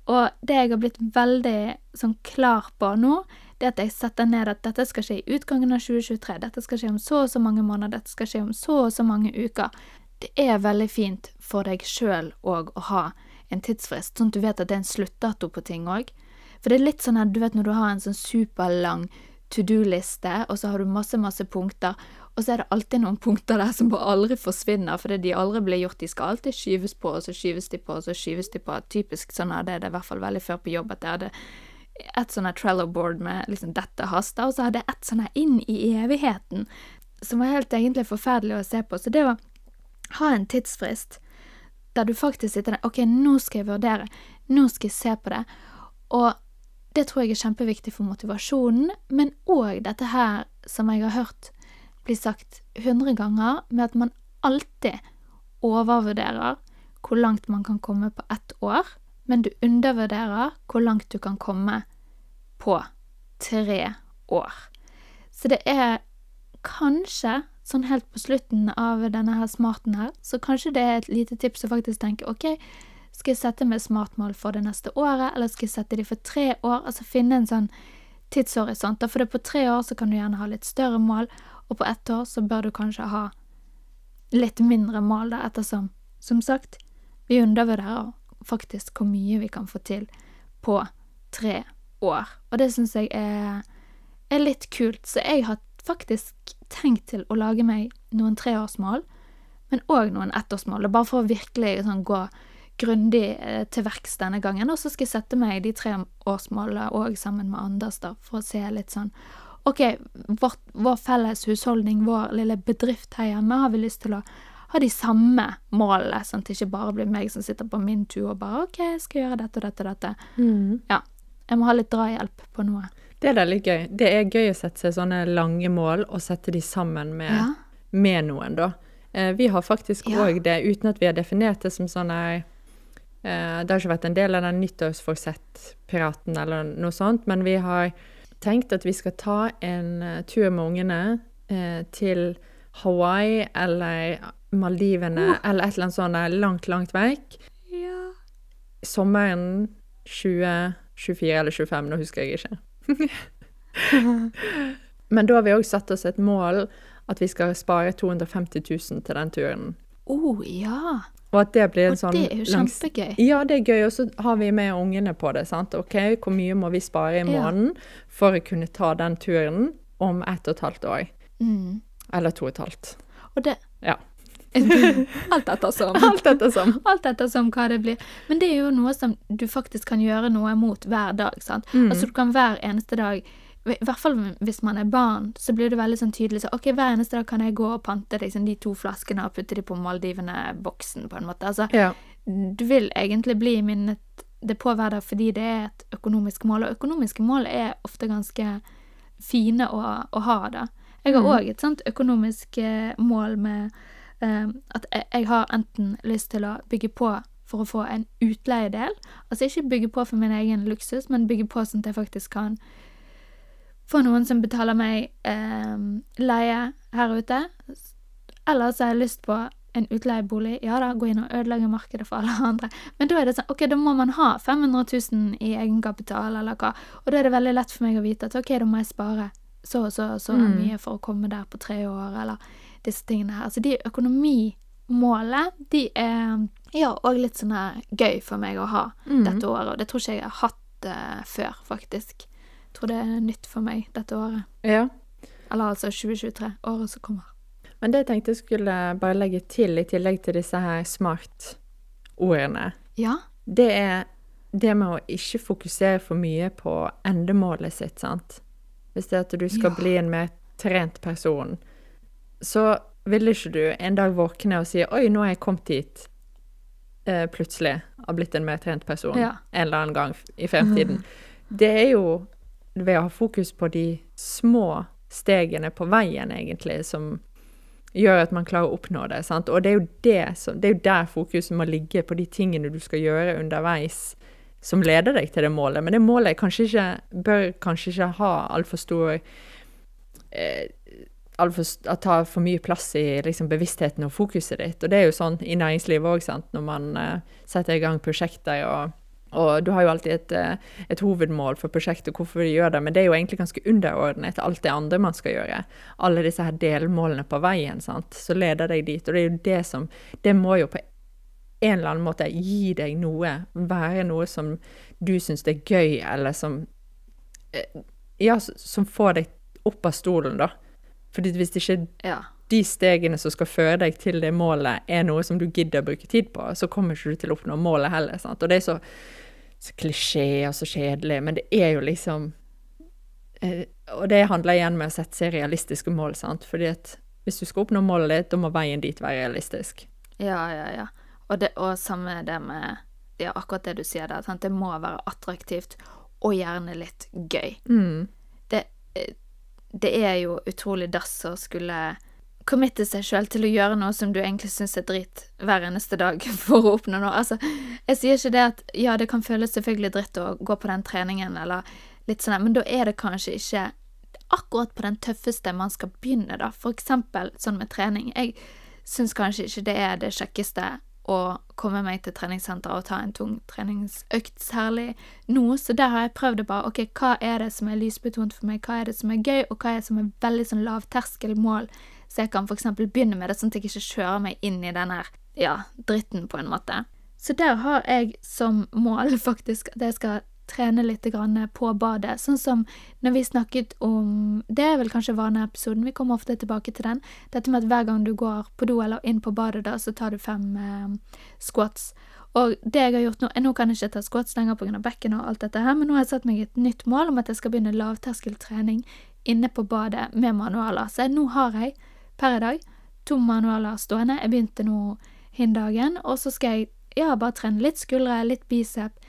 Speaker 1: Og det jeg har blitt veldig sånn klar på nå, det er at jeg setter ned at dette skal skje i utgangen av 2023. Dette skal skje om så og så mange måneder. Dette skal skje om så og så mange uker. Det er veldig fint for deg sjøl òg å ha en tidsfrist, sånn at du vet at det er en sluttdato på ting òg. For det er litt sånn at du vet når du har en sånn superlang to do-liste, og så har du masse, masse punkter, og så er det alltid noen punkter der som bare aldri forsvinner, fordi de aldri blir gjort. De skal alltid skyves på, og så skyves de på, og så skyves de på. Typisk sånn er det, det er i hvert fall veldig før på jobb, at jeg hadde et sånn Trello-board med liksom 'dette haster', og så hadde jeg et sånn her inn i evigheten, som var helt egentlig forferdelig å se på. Så det å ha en tidsfrist der du faktisk sitter der OK, nå skal jeg vurdere, nå skal jeg se på det, og det tror jeg er kjempeviktig for motivasjonen, men òg dette her som jeg har hørt bli sagt hundre ganger, med at man alltid overvurderer hvor langt man kan komme på ett år, men du undervurderer hvor langt du kan komme på tre år. Så det er kanskje, sånn helt på slutten av denne her smarten her, så kanskje det er et lite tips å faktisk tenke OK, skal jeg sette meg smartmål for det neste året, eller skal jeg sette de for tre år? Altså finne en sånn tidshorisont. For det på tre år så kan du gjerne ha litt større mål, og på ett år så bør du kanskje ha litt mindre mål, da, ettersom, som sagt, vi undervurderer faktisk hvor mye vi kan få til på tre år. Og det syns jeg er, er litt kult. Så jeg har faktisk tenkt til å lage meg noen treårsmål, men òg noen ettårsmål, bare for å virkelig sånn gå grundig eh, til verks denne gangen. Og så skal jeg sette meg de tre årsmålene òg sammen med Anders, da, for å se litt sånn OK, vår, vår felles husholdning, vår lille bedrift her hjemme, har vi lyst til å ha de samme målene, sånn at det ikke bare blir meg som sitter på min tur og bare OK, jeg skal gjøre dette og dette og dette.
Speaker 2: Mm.
Speaker 1: Ja. Jeg må ha litt drahjelp på noe.
Speaker 2: Det er da litt gøy. Det er gøy å sette seg sånne lange mål og sette de sammen med,
Speaker 1: Ja.
Speaker 2: med noen, da. Eh, vi har faktisk
Speaker 1: Ja.
Speaker 2: det, uten at vi har definert det som sånn ei eh, Det har ikke vært en del av den nyttårsforsett-piraten eller noe sånt, men vi har tenkt at vi skal ta en eh, tur med ungene eh, til Hawaii eller Maldivene eller et eller annet sånt langt, langt vekk.
Speaker 1: Ja.
Speaker 2: Sommeren 2024 eller 25, nå husker jeg ikke. Men da har vi òg satt oss et mål at vi skal spare 250 000 til den turen.
Speaker 1: Oh, ja.
Speaker 2: Og at det blir en
Speaker 1: Og
Speaker 2: sånn
Speaker 1: det er jo
Speaker 2: langs-
Speaker 1: kjempegøy.
Speaker 2: Ja, det er gøy, og så har vi med ungene på det. sant? Ok, Hvor mye må vi spare i
Speaker 1: Ja.
Speaker 2: måneden for å kunne ta den turen om ett og et halvt år?
Speaker 1: Mm.
Speaker 2: Eller to og et halvt.
Speaker 1: Og det
Speaker 2: Ja.
Speaker 1: Alt ettersom.
Speaker 2: Alt ettersom.
Speaker 1: Alt ettersom hva det blir. Men det er jo noe som du faktisk kan gjøre noe mot hver dag. sant?
Speaker 2: Mm.
Speaker 1: Altså Du kan hver eneste dag i hvert fall hvis man er barn, så blir det veldig sånn tydelig så, ok, hver eneste dag kan jeg gå og pante liksom, de to flaskene og putte de på Maldivene-boksen, på en måte. Altså,
Speaker 2: Ja.
Speaker 1: du vil egentlig bli minnet det på hver dag fordi det er et økonomisk mål, og økonomiske mål er ofte ganske fine å, å ha, da. Jeg har
Speaker 2: Mm.
Speaker 1: et sånt økonomisk eh, mål med um, at jeg, jeg har enten lyst til å bygge på for å få en utleiedel, altså ikke bygge på for min egen luksus, men bygge på sånn at jeg faktisk kan få noen som betaler meg eh, leie her ute. Eller så har jeg lyst på en utleiebolig. Ja da, gå inn og ødelegge markedet for alle andre. Men da er det sånn, ok, da må man ha 500 000 i egenkapital, eller hva. Og da er det veldig lett for meg å vite at ok, da må jeg spare så og så og så
Speaker 2: Mm.
Speaker 1: mye for å komme der på tre år, eller disse tingene her. Så de økonomimålene, de er ja, òg litt sånn her gøy for meg å ha
Speaker 2: Mm.
Speaker 1: dette året. Og det tror ikke jeg har hatt uh, før, faktisk. Jeg tror det er nytt for meg dette året.
Speaker 2: ja.
Speaker 1: Eller altså 2023, året som kommer.
Speaker 2: Men det jeg tenkte jeg skulle bare legge til, i tillegg til disse her smart-ordene,
Speaker 1: Ja.
Speaker 2: det er det med å ikke fokusere for mye på endemålet sitt, sant. Hvis det er at du skal
Speaker 1: Ja.
Speaker 2: bli en mer trent person, så vil ikke du en dag våkne og si 'oi, nå er jeg kommet hit', eh, plutselig har blitt en mer trent person
Speaker 1: Ja.
Speaker 2: en eller annen gang i fremtiden. Det er jo ved å ha fokus på de små stegene på veien, egentlig, som gjør at man klarer å oppnå det. Sant? Og det er, jo det, som, det er jo der fokuset må ligge, på de tingene du skal gjøre underveis som leder deg til det målet. Men det målet kanskje ikke, bør kanskje ikke ha altfor stor eh, alt for, ta for mye plass i liksom, bevisstheten og fokuset ditt. Og det er jo sånn i næringslivet òg, når man eh, setter i gang prosjekter. og og du har jo alltid et, eh, et hovedmål for prosjektet, hvorfor du gjør det, men det er jo egentlig ganske underordnet alt det andre man skal gjøre. Alle disse her delmålene på veien, sant, så leder deg dit. Og det er jo det som Det må jo på en eller annen måte gi deg noe, være noe som du syns er gøy, eller som eh, Ja, som får deg opp av stolen, da. Fordi hvis ikke
Speaker 1: Ja.
Speaker 2: de stegene som skal føre deg til det målet, er noe som du gidder å bruke tid på, så kommer ikke du til å oppnå målet heller. sant? Og det er så, så klisjé og så kjedelig, men det er jo liksom eh, Og det handler igjen med å sette seg realistiske mål, sant. Fordi at hvis du skal oppnå målet ditt, da må veien dit være realistisk.
Speaker 1: Ja, ja, ja. Og, det, og samme det med ja, akkurat det du sier der. Sant? Det må være attraktivt, og gjerne litt gøy.
Speaker 2: Mm.
Speaker 1: Det, eh, det er jo utrolig dass å skulle committe seg sjøl til å gjøre noe som du egentlig syns er dritt hver eneste dag for å oppnå noe. Altså, jeg sier ikke det at ja, det kan føles selvfølgelig dritt å gå på den treningen, eller litt sånn, men da er det kanskje ikke akkurat på den tøffeste man skal begynne, da. For eksempel sånn med trening. Jeg syns kanskje ikke det er det kjekkeste å komme meg til treningssenteret og ta en tung treningsøkt, særlig nå. Så der har jeg prøvd å bare OK, hva er det som er lysbetont for meg, hva er det som er gøy, og hva er det som er veldig sånn lavterskelmål, så jeg kan eksempel begynne med det, sånn at jeg ikke kjører meg inn i den her, ja, dritten, på en måte. Så der har jeg som mål faktisk at jeg skal trene litt på badet. Sånn som når vi snakket om Det er vel kanskje vaneepisoden, vi kommer ofte tilbake til den. Dette med at hver gang du går på do eller inn på badet, da, så tar du fem eh, squats. Og det jeg har gjort nå Nå kan jeg ikke ta squats lenger pga. bekken og alt dette her, men nå har jeg satt meg et nytt mål om at jeg skal begynne lavterskeltrening inne på badet med manualer. Så nå har jeg per i dag to manualer stående. Jeg begynte nå hin dagen, og så skal jeg ja, bare trene litt skuldre, litt bicep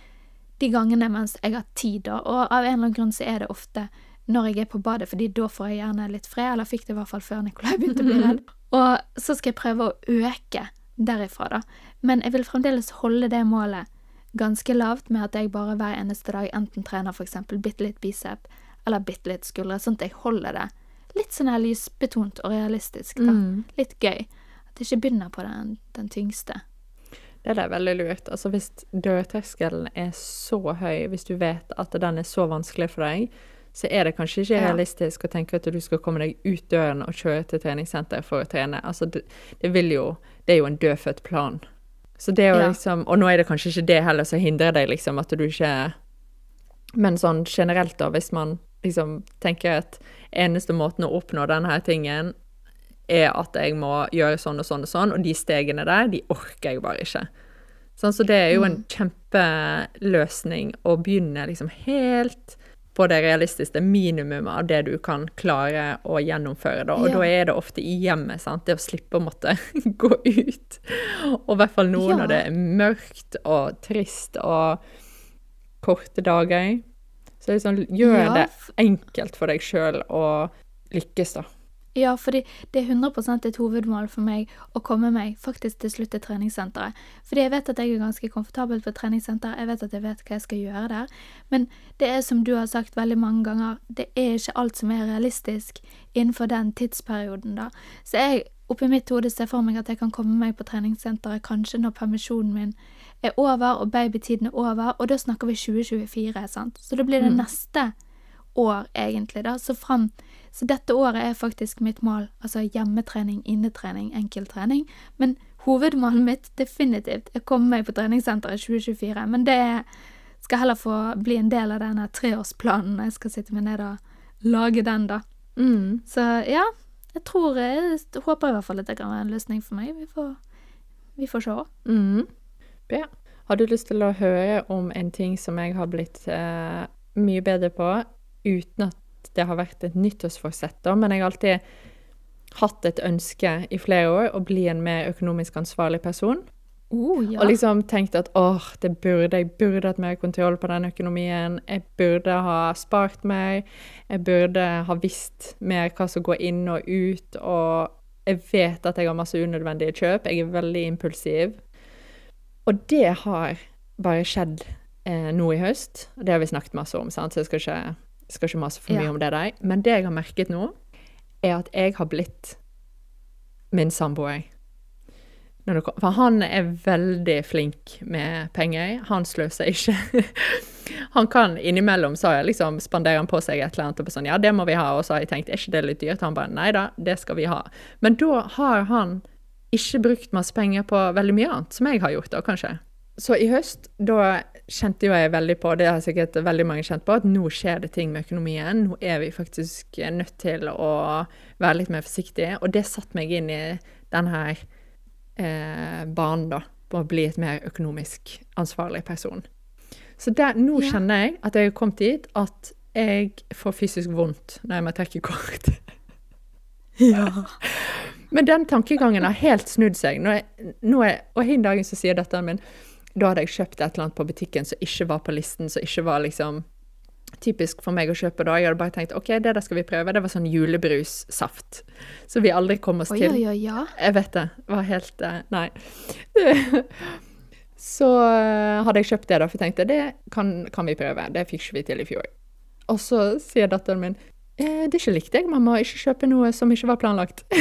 Speaker 1: de gangene mens jeg har tid, da. Og av en eller annen grunn så er det ofte når jeg er på badet, fordi da får jeg gjerne litt fred, eller fikk det i hvert fall før Nikolai begynte å bli redd. Og så skal jeg prøve å øke derifra, da. Men jeg vil fremdeles holde det målet ganske lavt med at jeg bare hver eneste dag enten trener eksempel bitte litt bicep eller bitte litt skuldre, sånn at jeg holder det litt sånn her lysbetont og realistisk, da. Litt gøy. At jeg ikke begynner på den, den tyngste.
Speaker 2: Det er veldig lurt. Altså hvis dørterskelen er så høy, hvis du vet at den er så vanskelig for deg, så er det kanskje ikke
Speaker 1: Ja.
Speaker 2: realistisk å tenke at du skal komme deg ut døren og kjøre til treningssenter for å trene. Altså det, det jo Det er jo en dødfødt plan. Så det å
Speaker 1: Ja.
Speaker 2: liksom Og nå er det kanskje ikke det heller som hindrer deg, liksom, at du ikke Men sånn generelt, da, hvis man liksom tenker at eneste måten å oppnå denne her tingen er at jeg må gjøre sånn og sånn og sånn, og de stegene der, de orker jeg bare ikke. Sånn, så det er jo en kjempeløsning å begynne liksom helt på det realistiske minimumet av det du kan klare å gjennomføre. Da. Og
Speaker 1: Ja.
Speaker 2: da er det ofte i hjemmet. sant? Det å slippe å måtte gå ut. Og i hvert fall nå
Speaker 1: Ja.
Speaker 2: når det er mørkt og trist og korte dager. Så sånn, gjør
Speaker 1: Ja,
Speaker 2: det enkelt for deg sjøl å lykkes, da.
Speaker 1: Ja, fordi det er 100 et hovedmål for meg å komme meg faktisk til slutt til treningssenteret. Fordi jeg vet at jeg er ganske komfortabel på treningssenter, jeg vet at jeg vet hva jeg skal gjøre der. Men det er som du har sagt veldig mange ganger, det er ikke alt som er realistisk innenfor den tidsperioden, da. Så jeg oppi mitt hode ser for meg at jeg kan komme meg på treningssenteret kanskje når permisjonen min er over og babytiden er over, og da snakker vi 2024, sant. Så da blir det neste år, egentlig, da. Så fram Så dette året er faktisk mitt mål. Altså hjemmetrening, innetrening, enkelttrening. Men hovedmålet mitt definitivt er å komme meg på treningssenteret i 2024. Men det skal heller få bli en del av denne treårsplanen når jeg skal sitte meg ned og lage den, da. Så ja, jeg tror Jeg håper i hvert fall at det kan være en løsning for meg. Vi får, vi får se.
Speaker 2: Mm. Ja. Har du lyst til å høre om en ting som jeg har blitt eh, mye bedre på, uten at det har vært et nyttårsforsett, da, men jeg har alltid hatt et ønske i flere år å bli en mer økonomisk ansvarlig person.
Speaker 1: Oh, ja.
Speaker 2: Og liksom tenkt at åh, det burde, jeg burde hatt mer kontroll på den økonomien. Jeg burde ha spart mer. Jeg burde ha visst mer hva som går inn og ut. Og jeg vet at jeg har masse unødvendige kjøp. Jeg er veldig impulsiv. Og det har bare skjedd eh, nå i høst. Det har vi snakket masse om, sant? så jeg skal ikke, skal ikke mase for mye
Speaker 1: Ja.
Speaker 2: om det der. Men det jeg har merket nå, er at jeg har blitt min samboer. For han er veldig flink med penger. Han sløser ikke. han kan innimellom så liksom spanderer han på seg et eller annet og sånn Ja, det må vi ha. Og så har jeg tenkt, er ikke det litt dyrt? Han bare Nei da, det skal vi ha. Men da har han ikke brukt masse penger på veldig mye annet, som jeg har gjort da, kanskje. Så i høst, da kjente jo jeg veldig på, det har sikkert veldig mange kjent på, at nå skjer det ting med økonomien. Nå er vi faktisk nødt til å være litt mer forsiktige. Og det satte meg inn i den her eh, banen, da. På å bli et mer økonomisk ansvarlig person. Så der, nå
Speaker 1: Ja.
Speaker 2: kjenner jeg at jeg har kommet dit at jeg får fysisk vondt når jeg må trekke kort.
Speaker 1: ja.
Speaker 2: Men den tankegangen har helt snudd seg. Nå er, nå er, og hin dagen så sier datteren min da hadde jeg kjøpt et eller annet på butikken som ikke var på listen, som ikke var liksom typisk for meg å kjøpe da. Jeg hadde bare tenkt OK, det der skal vi prøve. Det var sånn julebrussaft. Så vi aldri kom oss
Speaker 1: Oi,
Speaker 2: til.
Speaker 1: oi, oi.
Speaker 2: Jeg vet det. Var helt eh, Nei. Så eh, hadde jeg kjøpt det, da, for jeg tenkte det kan, kan vi prøve. Det fikk vi til i fjor. Og så sier datteren min eh, det er ikke likt deg, mamma, ikke kjøpe noe som ikke var planlagt.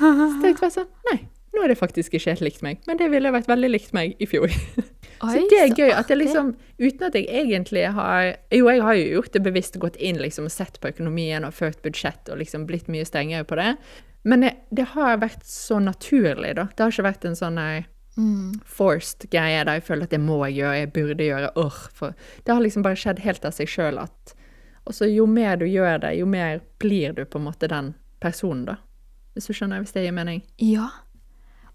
Speaker 2: Så tenkte jeg sånn Nei, nå er det faktisk ikke helt likt meg. Men det ville vært veldig likt meg i fjor. så det er gøy at det liksom Uten at jeg egentlig har Jo, jeg har jo gjort det bevisst, og gått inn liksom og sett på økonomien og ført budsjett og liksom blitt mye strengere på det. Men det, det har vært så naturlig, da. Det har ikke vært en sånn nei,
Speaker 1: Mm.
Speaker 2: forced greie der jeg føler at det må jeg gjøre, jeg burde gjøre, åh, for Det har liksom bare skjedd helt av seg sjøl at Og så jo mer du gjør det, jo mer blir du på en måte den personen, da. Hvis du skjønner, hvis det gir mening?
Speaker 1: Ja.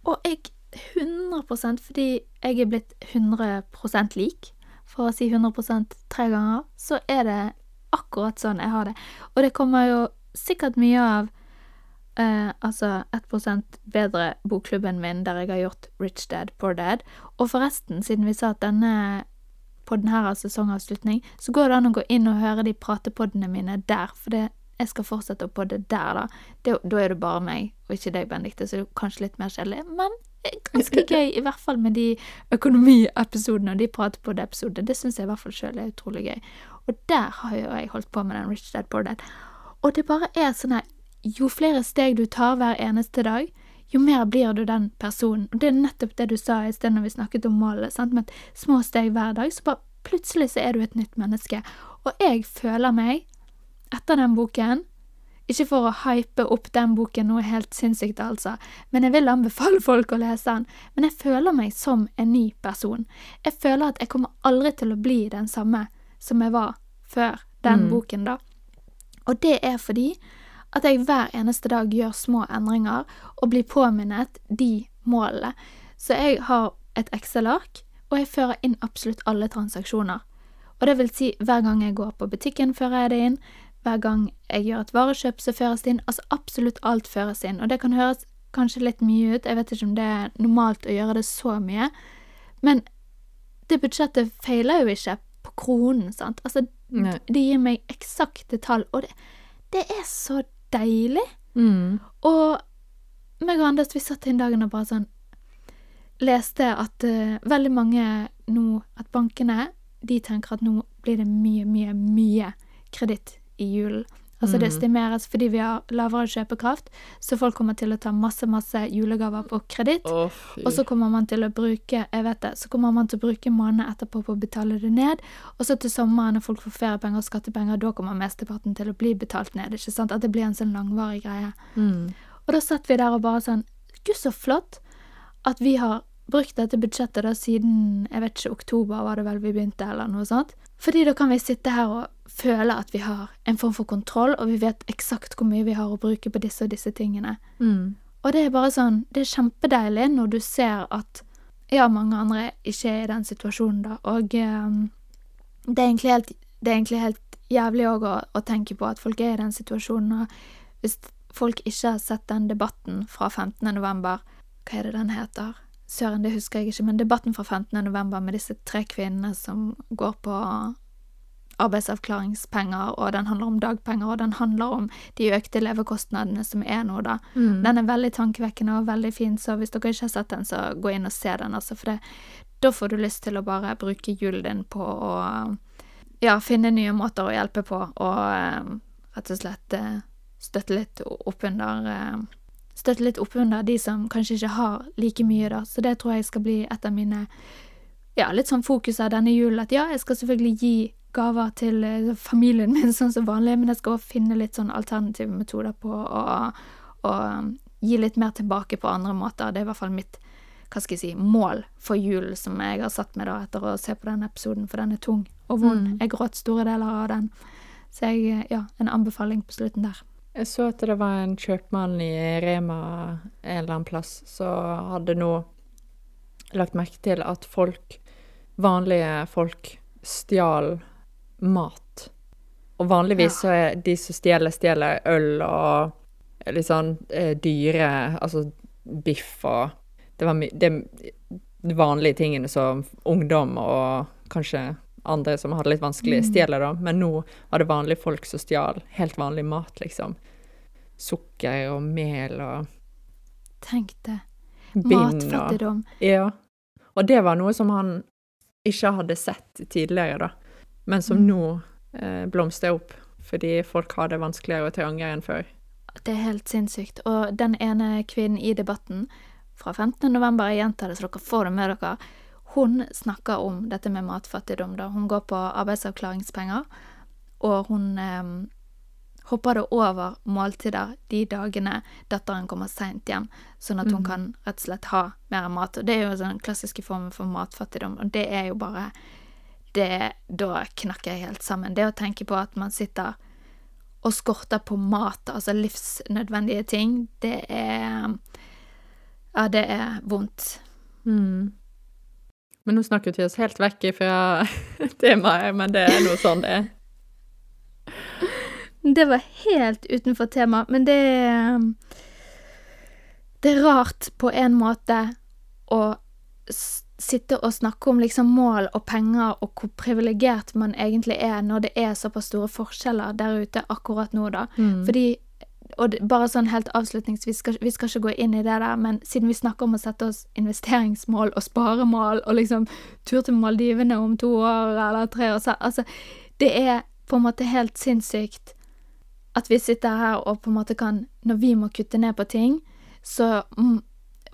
Speaker 1: Og jeg 100% fordi jeg er blitt 100% lik, for å si 100% tre ganger, så er det akkurat sånn jeg har det. Og det kommer jo sikkert mye av eh, altså 1 bedre bokklubben min, der jeg har gjort Rich Dad, Poor Dad. Og forresten, siden vi sa at denne på denne sesongavslutning, så går det an å gå inn og høre de pratepoddene mine der, for det, jeg skal fortsette på det der, da. Det, da er det bare meg, og ikke deg, Benedicte, så det er kanskje litt mer kjedelig, men ganske gøy, i hvert fall med de økonomiepisodene og de pratepod-episodene. Det syns jeg i hvert fall sjøl er utrolig gøy. Og der har jo jeg holdt på med den Rich Dad Poor Dad. Og det bare er sånn her Jo flere steg du tar hver eneste dag, jo mer blir du den personen. Og det er nettopp det du sa i sted når vi snakket om målet, sant? med små steg hver dag, så bare plutselig så er du et nytt menneske. Og jeg føler meg, etter den boken ikke for å hype opp den boken noe helt sinnssykt, altså, men jeg vil anbefale folk å lese den. Men jeg føler meg som en ny person. Jeg føler at jeg kommer aldri til å bli den samme som jeg var før den
Speaker 2: Mm.
Speaker 1: boken, da. Og det er fordi at jeg hver eneste dag gjør små endringer og blir påminnet de målene. Så jeg har et Excel-ark, og jeg fører inn absolutt alle transaksjoner. Og det vil si, hver gang jeg går på butikken, fører jeg det inn. Hver gang jeg gjør et varekjøp, så føres det inn. Altså absolutt alt føres inn. Og det kan høres kanskje litt mye ut, jeg vet ikke om det er normalt å gjøre det så mye, men det budsjettet feiler jo ikke på kronen, sant. Altså,
Speaker 2: Nei.
Speaker 1: det gir meg eksakte tall, og det, det er så deilig.
Speaker 2: Mm.
Speaker 1: Og meg og Anders, vi satt inn dagen og bare sånn Leste at uh, veldig mange nå At bankene, de tenker at nå blir det mye, mye, mye kreditt i julen. Altså det
Speaker 2: Mm.
Speaker 1: estimeres fordi vi har lavere kjøpekraft, så folk kommer til å ta masse, masse julegaver på kreditt.
Speaker 2: Oh.
Speaker 1: Og så kommer man til å bruke jeg vet det, så kommer man til å bruke måneden etterpå på å betale det ned. Og så til sommeren, når folk får feriepenger og skattepenger, da kommer mesteparten til å bli betalt ned. ikke sant? At det blir en sånn langvarig greie.
Speaker 2: mm.
Speaker 1: Og da satt vi der og bare sånn Gud, så flott at vi har brukt dette budsjettet da siden jeg vet ikke, oktober var det vel vi begynte, eller noe sånt. Fordi da kan vi sitte her og føle at vi har en form for kontroll, og vi vet eksakt hvor mye vi har å bruke på disse og disse tingene.
Speaker 2: Mm.
Speaker 1: Og det er bare sånn, det er kjempedeilig når du ser at ja, mange andre ikke er i den situasjonen, da. Og um, det, er egentlig helt, det er egentlig helt jævlig òg å, å tenke på at folk er i den situasjonen. Og hvis folk ikke har sett den debatten fra 15. november, hva er det den heter? Søren, det husker jeg ikke, men debatten fra 15. november med disse tre kvinnene som går på arbeidsavklaringspenger, og den handler om dagpenger, og den handler om de økte levekostnadene som er nå, da.
Speaker 2: Mm.
Speaker 1: Den er veldig tankevekkende og veldig fin, så hvis dere ikke har sett den, så gå inn og se den, altså, for det, da får du lyst til å bare bruke julen din på å ja, finne nye måter å hjelpe på, og eh, rett og slett eh, støtte litt oppunder eh, Støtte litt oppunder de som kanskje ikke har like mye, da. Så det tror jeg skal bli et av mine ja, litt sånn fokus av denne julen. At ja, jeg skal selvfølgelig gi gaver til eh, familien min sånn som vanlig, men jeg skal også finne litt sånn alternative metoder på å, å gi litt mer tilbake på andre måter. Det er i hvert fall mitt hva skal jeg si, mål for julen som jeg har satt meg da etter å se på den episoden, for den er tung og vond.
Speaker 2: Mm.
Speaker 1: Jeg gråt store deler av den. Så jeg, ja, en anbefaling på slutten der.
Speaker 2: Jeg så at det var en kjøpmann i Rema en eller annen plass som hadde nå lagt merke til at folk, vanlige folk, stjal mat. Og vanligvis så er de som stjeler, stjeler øl og litt sånn eh, dyre Altså biff og Det var de vanlige tingene som ungdom og kanskje andre som hadde litt vanskelig,
Speaker 1: Mm.
Speaker 2: stjeler, da. Men nå var det vanlige folk som stjal helt vanlig mat, liksom. Sukker og mel og
Speaker 1: Tenk det.
Speaker 2: og
Speaker 1: Matfattigdom.
Speaker 2: Ja. Og det var noe som han ikke hadde sett tidligere, da. Men som
Speaker 1: Mm.
Speaker 2: nå eh, blomstrer opp, fordi folk har det vanskeligere og trangere enn før.
Speaker 1: Det er helt sinnssykt. Og den ene kvinnen i debatten fra 15. november, jeg gjentar det så dere får det med dere, hun snakker om dette med matfattigdom. da. Hun går på arbeidsavklaringspenger, og hun eh, hopper det over måltider de dagene datteren kommer seint hjem, sånn at hun
Speaker 2: mm.
Speaker 1: kan rett og slett ha mer mat. Og det er jo den klassiske formen for matfattigdom, og det er jo bare det, Da knakker jeg helt sammen. Det å tenke på at man sitter og skorter på mat, altså livsnødvendige ting, det er Ja, det er vondt.
Speaker 2: Mm. Men nå snakket vi oss helt vekk fra temaet, men det er nå sånn det er.
Speaker 1: Det var helt utenfor tema, men det Det er rart på en måte å sitte og snakke om liksom mål og penger og hvor privilegert man egentlig er når det er såpass store forskjeller der ute akkurat nå, da.
Speaker 2: Mm.
Speaker 1: Fordi og bare sånn helt avslutningsvis, vi vi skal ikke gå inn i det der, men siden vi snakker om å sette oss investeringsmål og sparemål og liksom tur til Maldivene om to år eller tre år, så altså Det er på en måte helt sinnssykt at vi sitter her og på en måte kan Når vi må kutte ned på ting, så mm,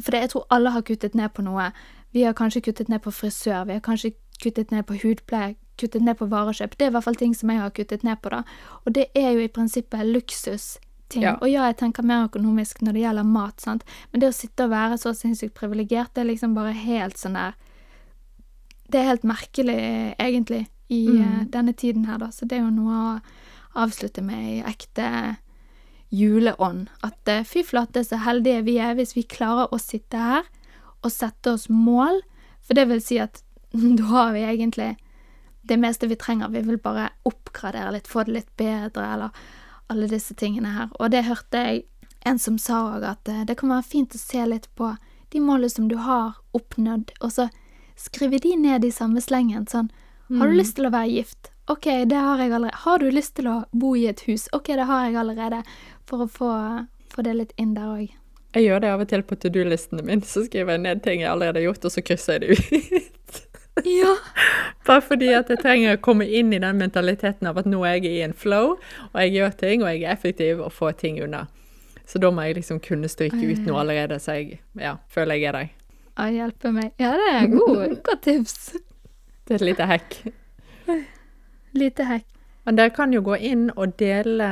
Speaker 1: For det, jeg tror alle har kuttet ned på noe. Vi har kanskje kuttet ned på frisør, vi har kanskje kuttet ned på hudpleie, kuttet ned på varekjøp. Det er i hvert fall ting som jeg har kuttet ned på, da. Og det er jo i prinsippet luksusting.
Speaker 2: Ja.
Speaker 1: Og ja, jeg tenker mer økonomisk når det gjelder mat, sant. Men det å sitte og være så sinnssykt privilegert, det er liksom bare helt sånn der Det er helt merkelig, egentlig, i
Speaker 2: Mm.
Speaker 1: uh, denne tiden her, da. Så det er jo noe å avslutte med i ekte juleånd. At uh, fy flate, så heldige vi er hvis vi klarer å sitte her og sette oss mål. For det vil si at da har vi egentlig det meste vi trenger. Vi vil bare oppgradere litt, få det litt bedre, eller alle disse tingene her. Og det hørte jeg en som sa òg, at eh, det kan være fint å se litt på de målene som du har oppnådd, og så skrive de ned i samme slengen. Sånn, har du
Speaker 2: Mm.
Speaker 1: lyst til å være gift? Ok, det har jeg allerede. Har du lyst til å bo i et hus? Ok, det har jeg allerede. For å få, få det litt inn der òg.
Speaker 2: Jeg gjør det av og til på to do-listene mine. Så skriver jeg ned ting jeg allerede har gjort, og så krysser jeg det ut.
Speaker 1: Ja.
Speaker 2: Bare fordi at jeg trenger å komme inn i den mentaliteten av at nå er jeg i en flow, og jeg gjør ting, og jeg er effektiv og får ting unna. Så da må jeg liksom kunne stryke ut noe allerede, så jeg ja, føler jeg er der.
Speaker 1: Å, hjelpe meg. Ja, det er god, godt tips.
Speaker 2: Det er et lite hekk.
Speaker 1: Lite hekk.
Speaker 2: Men dere kan jo gå inn og dele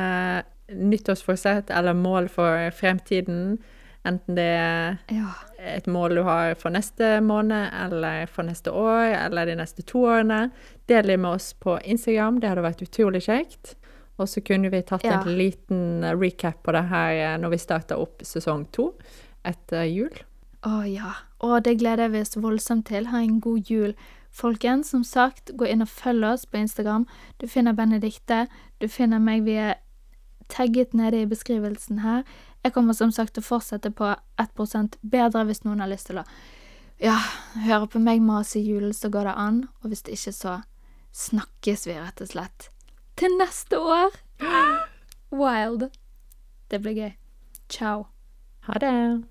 Speaker 2: nyttårsforsett eller mål for fremtiden. Enten det er
Speaker 1: Ja.
Speaker 2: Et mål du har for neste måned, eller for neste år, eller de neste to årene. Del det med oss på Instagram. Det hadde vært utrolig kjekt. Og så kunne vi tatt
Speaker 1: Ja.
Speaker 2: en liten recap på det her når vi starter opp sesong to etter jul.
Speaker 1: Å ja. Å, det gleder vi oss voldsomt til. Ha en god jul. Folkens, som sagt, gå inn og følg oss på Instagram. Du finner Benedikte. Du finner meg. Vi er tagget nede i beskrivelsen her. Jeg kommer som sagt til å fortsette på 1 bedre hvis noen har lyst til å ja, høre på meg mase i julen, så går det an. Og hvis det ikke, så snakkes vi rett og slett. Til neste år! Wild. Det blir gøy. Ciao.
Speaker 2: Ha det!